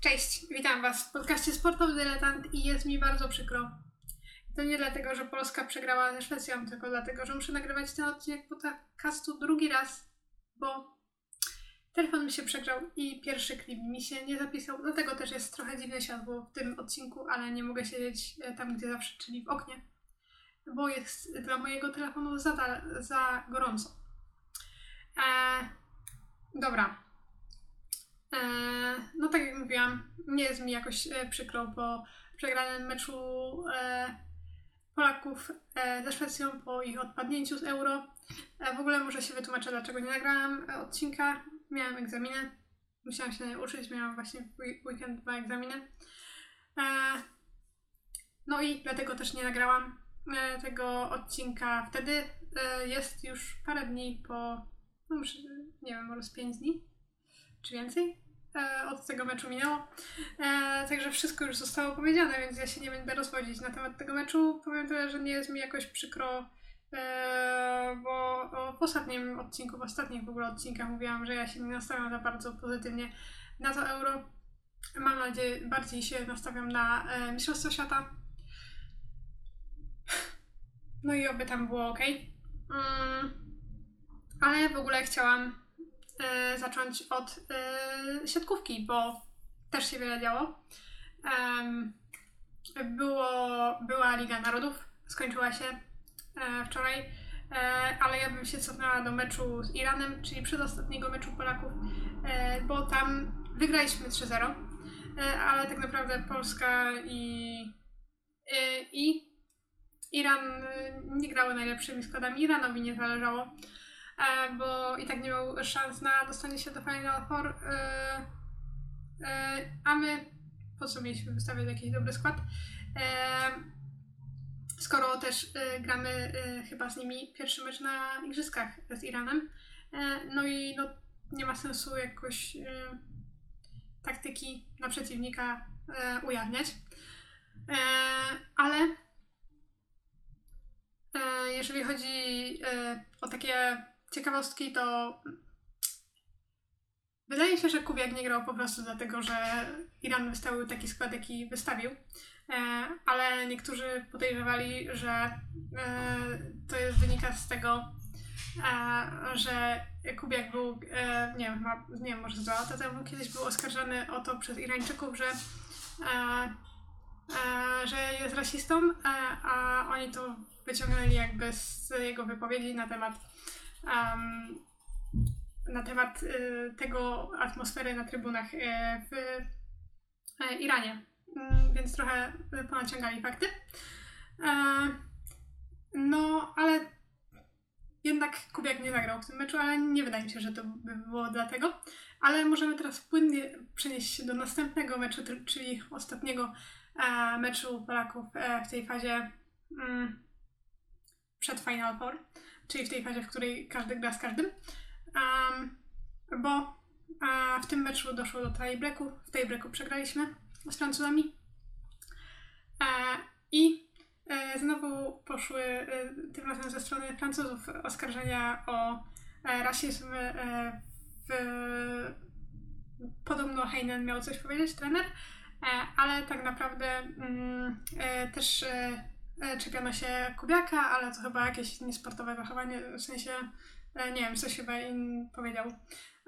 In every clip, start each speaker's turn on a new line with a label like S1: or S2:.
S1: Cześć, witam Was w podcaście Sportowy Dyletant i jest mi bardzo przykro. To nie dlatego, że Polska przegrała ze Szwecją, tylko dlatego, że muszę nagrywać ten odcinek podcastu drugi raz, bo telefon mi się przegrzał i pierwszy klip mi się nie zapisał. Dlatego też jest trochę dziwne światło w tym odcinku, ale nie mogę siedzieć e, tam, gdzie zawsze, czyli w oknie, bo jest dla mojego telefonu za, za gorąco. Eee, dobra, no tak jak mówiłam, nie jest mi jakoś e, przykro po przegranym meczu e, Polaków e, ze Szwecją po ich odpadnięciu z euro. W ogóle może się wytłumaczę, dlaczego nie nagrałam odcinka. Miałam egzaminy, musiałam się na nie uczyć, miałam właśnie weekend dwa egzaminy. No i dlatego też nie nagrałam tego odcinka wtedy. Jest już parę dni po, no nie wiem, może z pięć dni czy więcej e, od tego meczu minęło. E, także wszystko już zostało powiedziane, więc ja się nie będę rozwodzić na temat tego meczu. Powiem tyle, że nie jest mi jakoś przykro, e, bo w ostatnim odcinku, w ostatnich w ogóle odcinkach mówiłam, że ja się nie nastawiam za bardzo pozytywnie na to euro. Mam nadzieję, bardziej się nastawiam na Mistrzostwo Świata. No i oby tam było ok. Mm, ale w ogóle chciałam e, zacząć od e, siatkówki, bo też się wiele działo. było, była Liga Narodów, skończyła się e, wczoraj, e, ale ja bym się cofnęła do meczu z Iranem, czyli przedostatniego meczu Polaków, e, bo tam wygraliśmy 3-0, e, ale tak naprawdę Polska i, i Iran nie grały najlepszymi składami. Iranowi nie zależało bo i tak nie miał szans na dostanie się do Final Four, e, e, a my po co mieliśmy wystawiać jakiś dobry skład, skoro też gramy chyba z nimi pierwszy mecz na igrzyskach z Iranem, no i no, nie ma sensu jakoś taktyki na przeciwnika ujawniać, ale jeżeli chodzi o takie ciekawostki to wydaje się, że Kubiak nie grał po prostu dlatego, że Iran wystawił taki skład, jaki wystawił. E, ale niektórzy podejrzewali, że e, to jest wynika z tego, e, że Kubiak był, nie wiem, nie wiem, może dwa lata temu kiedyś był oskarżany o to przez Irańczyków, że, że jest rasistą, a oni to wyciągnęli jakby z jego wypowiedzi na temat um, na temat y, tego atmosfery na trybunach y, w y, Iranie. Mm, więc trochę ponaciągali fakty. E, no, ale jednak Kubiak nie zagrał w tym meczu, ale nie wydaje mi się, że to by było dlatego. Ale możemy teraz płynnie przenieść się do następnego meczu, czyli ostatniego e, meczu Polaków e, w tej fazie mm, przed Final Four czyli w tej fazie, w której każdy gra z każdym. Um, bo a w tym meczu doszło do tiebreaku. W tiebreaku przegraliśmy z Francuzami. E, I e, znowu poszły e, tym razem ze strony Francuzów oskarżenia o e, rasizm. E, w, podobno Heinen miał coś powiedzieć, trener, e, ale tak naprawdę mm, też E, czepiano się Kubiaka, ale to chyba jakieś niesportowe zachowanie, w sensie, e, nie wiem, coś chyba im powiedział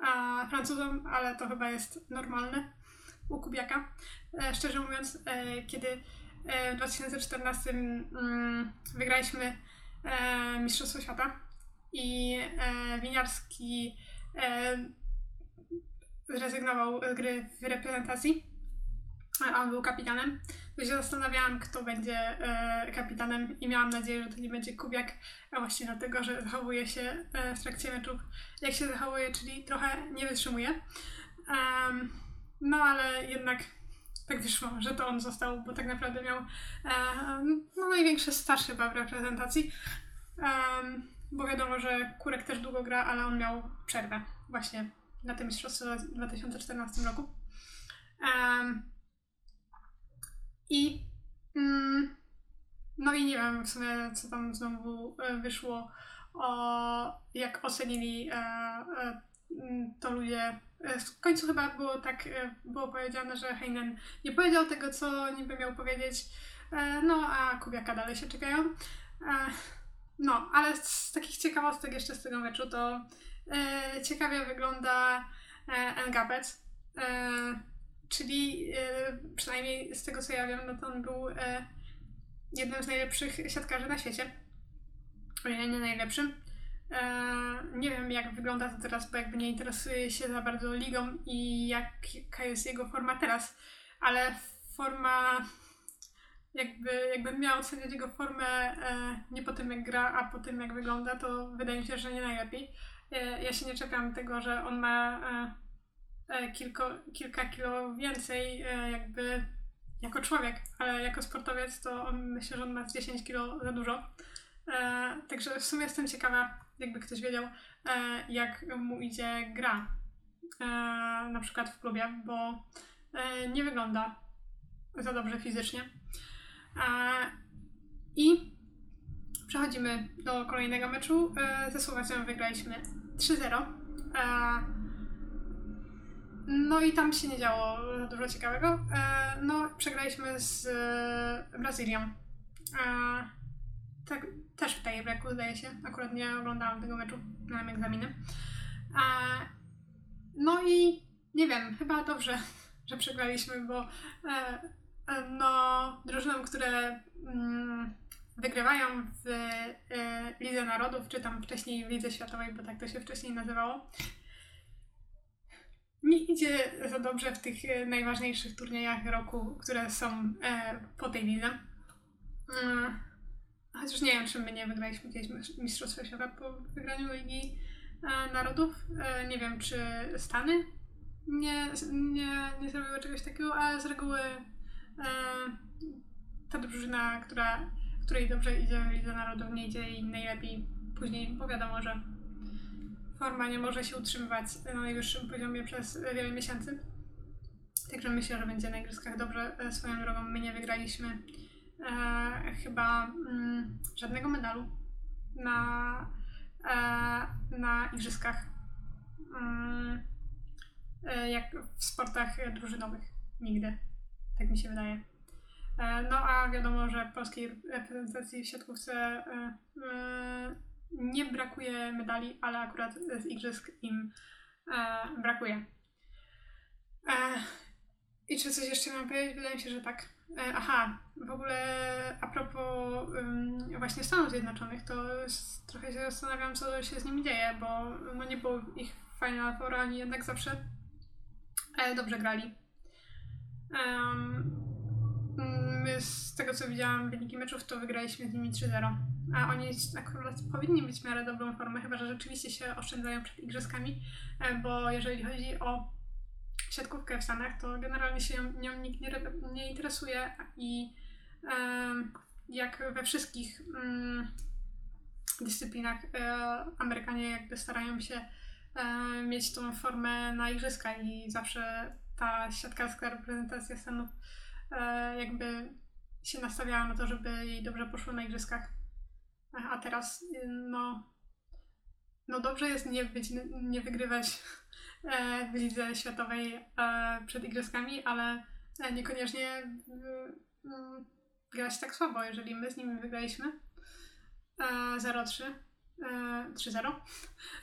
S1: a Francuzom, ale to chyba jest normalne u Kubiaka. E, szczerze mówiąc, kiedy w 2014 mm, wygraliśmy Mistrzostwo Świata i Winiarski zrezygnował z gry w reprezentacji, on był kapitanem, to się zastanawiałam, kto będzie e, kapitanem i miałam nadzieję, że to nie będzie Kubiak, a właśnie dlatego, że zachowuje się e, w trakcie meczów, jak się zachowuje, czyli trochę nie wytrzymuje. Um, no ale jednak tak wyszło, że to on został, bo tak naprawdę miał e, no, największy staż chyba w reprezentacji. Um, bo wiadomo, że Kurek też długo gra, ale on miał przerwę właśnie na tym mistrzostwie w 2014 roku. Um, i mm, no i nie wiem w sumie, co tam znowu e, wyszło, o jak ocenili e, e, to ludzie. W końcu chyba było tak, było powiedziane, że Heinen nie powiedział tego, co niby miał powiedzieć, no a Kubiaka dalej się czekają. No, ale z takich ciekawostek jeszcze z tego meczu to ciekawie wygląda Engapec, czyli przynajmniej z tego co ja wiem, no to on był jednym z najlepszych siatkarzy na świecie, o ile nie najlepszym. Eee, nie wiem, jak wygląda to teraz, bo jakby nie interesuje się za bardzo ligą i jaka jest jego forma teraz, ale forma, jakby, jakbym miała oceniać jego formę e, nie po tym, jak gra, a po tym, jak wygląda, to wydaje mi się, że nie najlepiej. E, ja się nie czepiam tego, że on ma e, e kilko, kilka kilo więcej, e, jakby jako człowiek, ale jako sportowiec to on, myślę, że on ma 10 kilo za dużo. E, także w sumie jestem ciekawa, jakby ktoś wiedział, e, jak mu idzie gra. E, na przykład w klubie, bo e, nie wygląda za dobrze fizycznie. E, I przechodzimy do kolejnego meczu. E, ze Słowacją wygraliśmy 3-0. No i tam się nie działo za dużo ciekawego. No, przegraliśmy z Brazylią. Tak, też w tiebreaku zdaje się. Akurat nie oglądałam tego meczu, miałam egzaminy. No i nie wiem, chyba dobrze, że przegraliśmy, bo e, e, no, drużynom, które mm, wygrywają w e, Lidze Narodów, czy tam wcześniej w Lidze Światowej, bo tak to się wcześniej nazywało, nie idzie za dobrze w tych e, najważniejszych turniejach roku, które są e, po tej lidze. Mm Chociaż nie wiem, czy my nie wygraliśmy kiedyś Mistrzostwa Świata po wygraniu Ligi e, Narodów. E, nie wiem, czy Stany nie, nie, nie zrobiły czegoś takiego, ale z reguły e, ta drużyna, która, której dobrze idzie w Lidze Narodów, nie idzie jej najlepiej później, bo wiadomo, że forma nie może się utrzymywać na najwyższym poziomie przez wiele miesięcy. Także myślę, że będzie na igrzyskach dobrze. Swoją drogą my nie wygraliśmy e, chyba mm, żadnego medalu na, e, na igrzyskach. Mm, e, jak w sportach drużynowych. Nigdy. Tak mi się wydaje. E, no a wiadomo, że polskiej reprezentacji w siatkówce e, e, nie brakuje medali, ale akurat z igrzysk im brakuje. I czy coś jeszcze mam powiedzieć? Wydaje mi się, że tak. E, aha, w ogóle a propos um, właśnie Stanów Zjednoczonych, to trochę się zastanawiam, co się z nimi dzieje, bo no nie było ich Final Four, oni jednak zawsze e, dobrze grali. Um, my z tego, co widziałam wyniki meczów, to wygraliśmy z nimi 3-0. A oni akurat powinni mieć w miarę dobrą formę, chyba że rzeczywiście się oszczędzają przed igrzyskami, e, bo jeżeli chodzi o siatkówkę w Stanach, to generalnie się nią, nikt nie, nie interesuje i jak we wszystkich mm, dyscyplinach e, Amerykanie jakby starają się e, mieć tą formę na igrzyska i zawsze ta siatkarska reprezentacja Stanów jakby się nastawiała na to, żeby jej dobrze poszło na igrzyskach. A teraz no, no dobrze jest nie być, nie wygrywać E, w lidze światowej e, przed igrzyskami, ale e, niekoniecznie grać tak słabo, jeżeli my z nimi wygraliśmy 0-3, 3-0.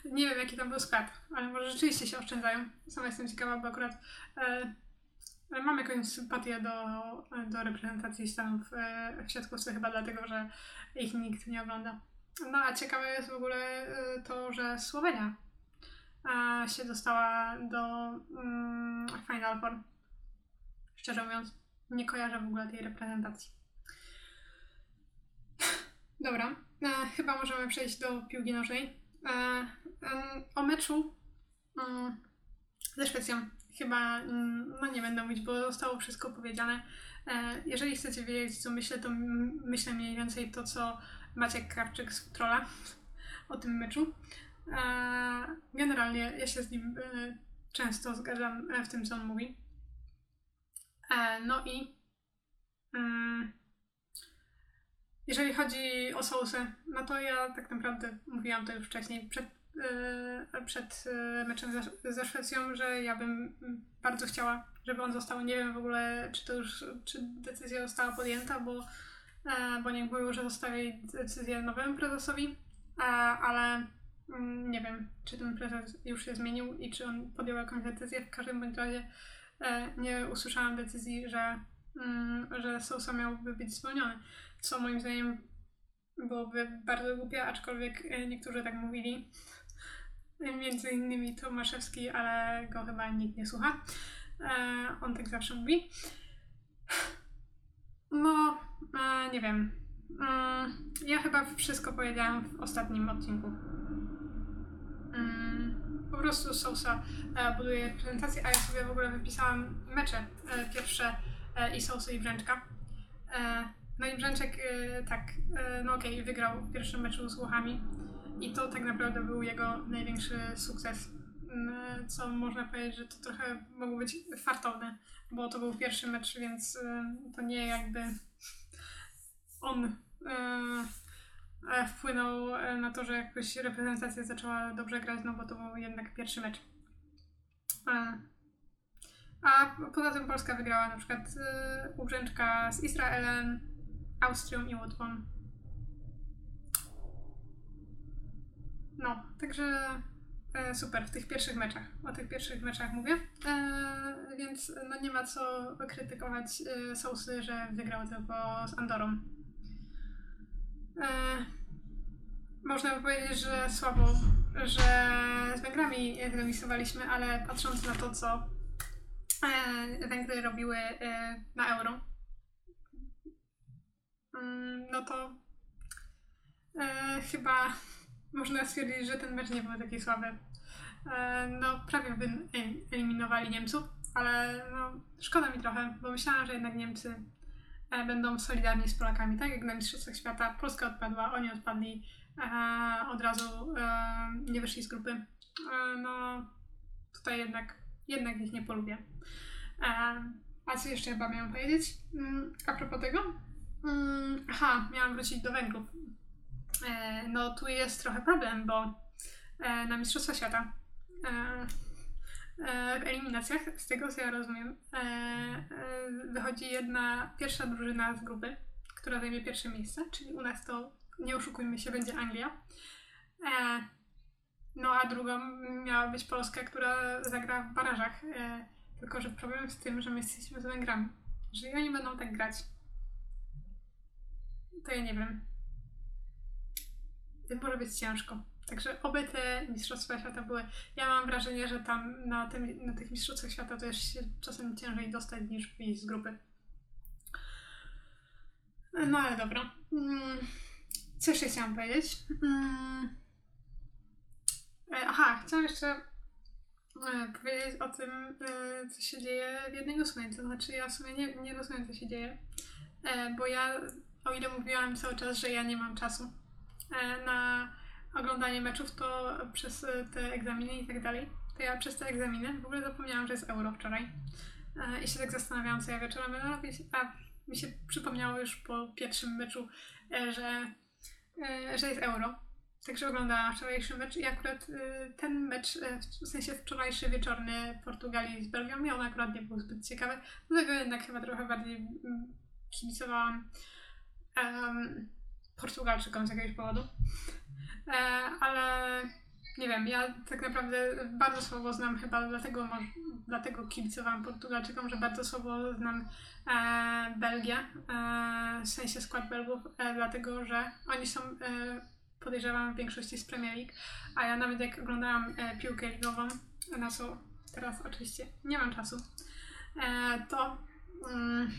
S1: Nie wiem, jaki tam był skład, ale może rzeczywiście się oszczędzają. Sama jestem ciekawa, bo akurat mam jakąś sympatię do, do reprezentacji Stanów w siatkówce, chyba dlatego, że ich nikt nie ogląda. No a ciekawe jest w ogóle to, że Słowenia a się dostała do mm, Final Four. Szczerze mówiąc, nie kojarzę w ogóle tej reprezentacji. Dobra, e, chyba możemy przejść do piłki nożnej. E, e, o meczu mm, ze Szwecją chyba mm, no nie będę mówić, bo zostało wszystko powiedziane. E, jeżeli chcecie wiedzieć, co myślę, to myślę mniej więcej to, co Maciek Krawczyk z Trolla o tym meczu. Generalnie ja się z nim e, często zgadzam e, w tym, co on mówi. E, no i mm, jeżeli chodzi o sousy, no to ja tak naprawdę mówiłam to już wcześniej, przed e, przed e, meczem ze, Szwecją, że ja bym bardzo chciała, żeby on został. Nie wiem w ogóle, czy to już, czy decyzja została podjęta, bo, e, bo nie mówił, że zostawi decyzję nowemu prezesowi, ale mm, nie wiem, czy ten prezes już się zmienił i czy on podjął jakąś decyzję. W każdym bądź razie nie usłyszałam decyzji, że, mm, że Sousa miałby być zwolniony, co moim zdaniem byłoby bardzo głupie, aczkolwiek e, niektórzy tak mówili. Między innymi Tomaszewski, ale go chyba nikt nie słucha. E, on tak zawsze mówi. No, e, nie wiem. Mm, ja chyba wszystko powiedziałam w ostatnim odcinku. Mm, po prostu Sousa buduje reprezentację, a ja sobie w ogóle wypisałam mecze pierwsze i Sousa i Brzęczka. No i Brzęczek, tak, no okej, okay, wygrał w pierwszym meczu z Włochami i to tak naprawdę był jego największy sukces. Mm, co można powiedzieć, że to trochę mogło być fartowne, bo to był pierwszy mecz, więc y, to nie jakby on wpłynął na to, że jakoś reprezentacja zaczęła dobrze grać, no bo to był jednak pierwszy mecz. A poza tym Polska wygrała na przykład u Brzęczka z Izraelem, Austrią i Łotwą. No, także e, super w tych pierwszych meczach. O tych pierwszych meczach mówię. E, więc no nie ma co krytykować e, Sousy, że wygrał tylko z Andorą. E, można by powiedzieć, że słabo, że z Węgrami remisowaliśmy, ale patrząc na to, co e, Węgry robiły e, na Euro, Mm, no to e, chyba można stwierdzić, że ten mecz nie był taki słaby. E, no, prawie by eliminowali Niemców, ale no, szkoda mi trochę, bo myślałam, że jednak Niemcy e, będą solidarni z Polakami, tak jak na Mistrzostwach Świata. Polska odpadła, oni odpadli, e, od razu nie wyszli z grupy. No, tutaj jednak, jednak ich nie polubię. a co jeszcze chyba miałam powiedzieć? Mm, a propos tego, Mm, aha, miałam wrócić do Węgrów. E, no tu jest trochę problem, bo e, na Mistrzostwa Świata e, w eliminacjach, z tego co ja rozumiem, wychodzi jedna pierwsza drużyna z grupy, która zajmie pierwsze miejsce, czyli u nas to, nie oszukujmy się, będzie Anglia. no a drugą miała być Polska, która zagra w barażach. tylko, że problem z tym, że my jesteśmy z Węgrami. Jeżeli oni będą tak grać, to ja nie wiem. Może być ciężko. Także oby te Mistrzostwa Świata były. Ja mam wrażenie, że tam na, tym, na tych Mistrzostwach Świata jest się czasem ciężej dostać niż wyjść z grupy. No ale dobra. Hmm. Co jeszcze chciałam powiedzieć? Hmm. Aha, chciałam jeszcze e, powiedzieć o tym, e, co się dzieje w jednej ósmej. To znaczy, ja w sumie nie, nie rozumiem, co się dzieje, bo ja o ile mówiłam cały czas, że ja nie mam czasu e, na oglądanie meczów, to przez e, te egzaminy i tak dalej, to ja przez te egzaminy w ogóle zapomniałam, że jest euro wczoraj. E, I się tak zastanawiałam, co ja wieczorem będę robić, a mi się przypomniało już po pierwszym meczu, że, że jest euro. Także oglądałam wczorajszy mecz i akurat ten mecz, w sensie wczorajszy wieczorny Portugalii z Belgią, mi on akurat nie był zbyt ciekawy, dlatego jednak chyba trochę bardziej mm, kibicowałam Portugalczykom z jakiegoś powodu. E, ale nie wiem, ja tak naprawdę bardzo słabo znam chyba, dlatego, dlatego kibicowałam Portugalczykom, że bardzo słabo znam e, Belgię, e, w sensie skład Belgów, e, dlatego że oni są, e, podejrzewam, w większości z Premier League, a ja nawet jak oglądałam e, piłkę ligową, na co teraz oczywiście nie mam czasu, e, to mm,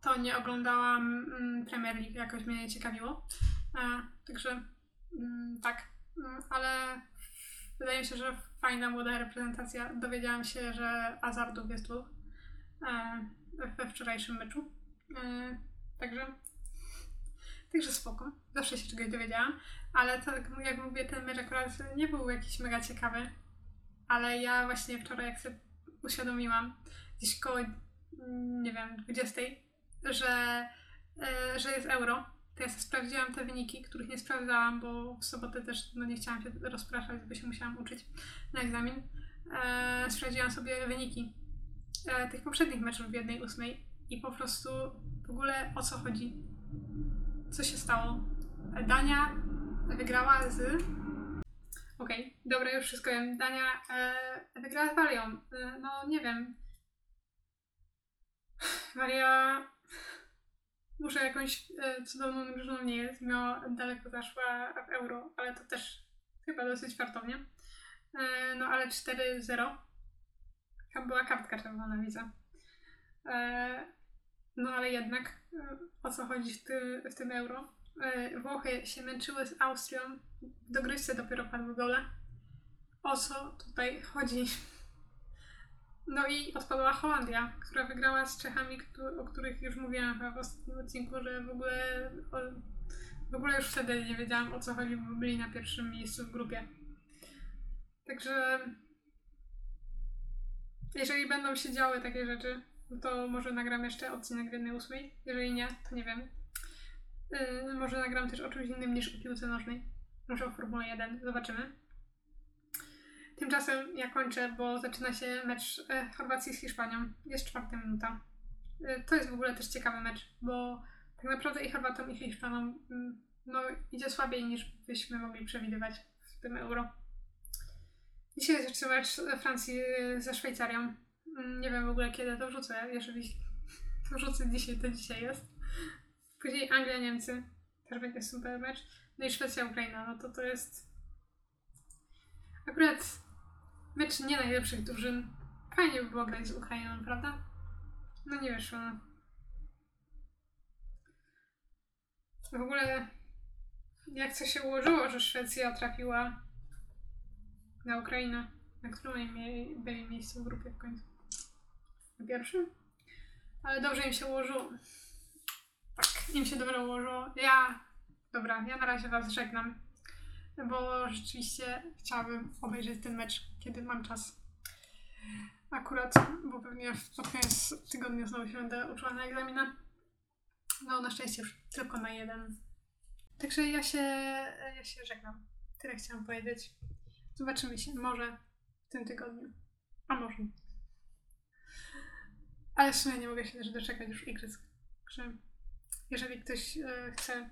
S1: to nie oglądałam mm, Premier League, jakoś mnie nie ciekawiło. E, także mm, tak, mm, ale wydaje mi się, że fajna młoda reprezentacja. Dowiedziałam się, że Azardów jest dwóch e, we wczorajszym meczu. E, także Także spoko. Zawsze się czegoś dowiedziałam. Ale tak jak mówię, ten mecz akurat nie był jakiś mega ciekawy. Ale ja właśnie wczoraj, jak sobie uświadomiłam, gdzieś koło, nie wiem, 20, że, e, że jest euro, to ja sobie sprawdziłam te wyniki, których nie sprawdzałam, bo w sobotę też no, nie chciałam się rozpraszać, bo się musiałam uczyć na egzamin. E, sprawdziłam sobie wyniki e, tych poprzednich meczów w jednej ósmej i po prostu w ogóle o co chodzi. Co się stało? Dania wygrała z. Okej, okay, dobra, już wszystko wiem. Dania e, wygrała z Walią. No nie wiem. Walia może jakąś e, cudowną drużyną nie jest. Miała daleko zaszła w euro, ale to też chyba dosyć fartownie. E, no ale 4-0. Tam była kartka czerwona, widzę. E, no ale jednak e, o co chodzi w, ty, w tym euro? E, Włochy się męczyły z Austrią. Do gryźce dopiero padły gole. O co tutaj chodzi? No i odpadła Holandia, która wygrała z Czechami, o których już mówiłam w ostatnim odcinku, że w ogóle, w ogóle już wtedy nie wiedziałam o co chodzi, bo byli na pierwszym miejscu w grupie. Także jeżeli będą się działy takie rzeczy, no to może nagram jeszcze odcinek w jednej ósmej. Jeżeli nie, to nie wiem. Yy, może nagram też o czymś innym niż o piłce nożnej. Może o Formule 1. Zobaczymy. Tymczasem ja kończę, bo zaczyna się mecz e, Chorwacji z Hiszpanią. Jest czwarta minuta. E, to jest w ogóle też ciekawy mecz, bo tak naprawdę i Chorwatom, i Hiszpanom mm, no, idzie słabiej niż byśmy mogli przewidywać w tym euro. Dzisiaj jest jeszcze mecz Francji ze Szwajcarią. Mm, nie wiem w ogóle kiedy to wrzucę. Jeżeli to wrzucę dzisiaj, to dzisiaj jest. Później Anglia, Niemcy. Też będzie super mecz. No i Szwecja, Ukraina. No to to jest akurat mecz nie najlepszych drużyn. Fajnie by było grać z Ukrainą, prawda? No nie wyszło. W ogóle jak to się ułożyło, że Szwecja trafiła na Ukrainę, na mieli, byli miejscu w grupie w końcu. Na pierwszym? Ale dobrze im się ułożyło. Tak, im się dobrze ułożyło. Ja, dobra, ja na razie Was żegnam bo rzeczywiście chciałabym obejrzeć ten mecz, kiedy mam czas. Akurat, bo pewnie pod koniec tygodnia znowu się będę uczyła na egzamina. No, na szczęście już tylko na jeden. Także ja się, ja się żegnam. Tyle chciałam powiedzieć. Zobaczymy się może w tym tygodniu. A może. Ale w sumie nie mogę się też doczekać już igrzysk. Także jeżeli ktoś e, chce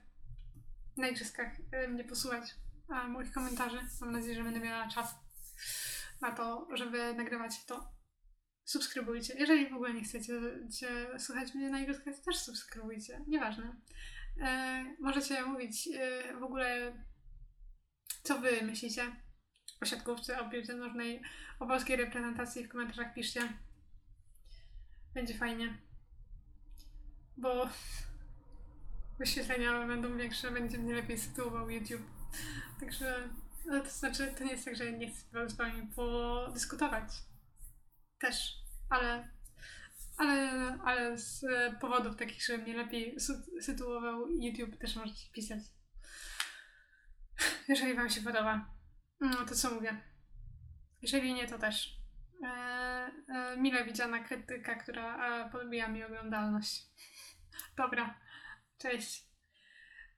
S1: na igrzyskach e, mnie posłuchać, moich komentarzy. Mam nadzieję, że będę miała czas na to, żeby nagrywać to. Subskrybujcie. Jeżeli w ogóle nie chcecie słuchać mnie na to też subskrybujcie. Nieważne. E, możecie mówić e, w ogóle, co wy myślicie o siatkówce, o piłce nożnej, o polskiej reprezentacji w komentarzach piszcie. Będzie fajnie. Bo wyświetlenia będą większe, będzie mnie lepiej sytuował YouTube. Także, no to znaczy, to nie jest tak, że nie chcę z wami podyskutować. Też, ale, ale, ale z powodów takich, że mnie lepiej sytuował YouTube, też możecie pisać. Jeżeli wam się podoba, no to co mówię. Jeżeli nie, to też. E, e, mile widziana krytyka, która e, podbija mi oglądalność. Dobra, cześć.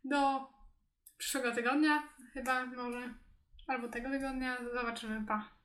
S1: Do przyszłego tygodnia, chyba może, albo tego tygodnia. Zobaczymy, pa.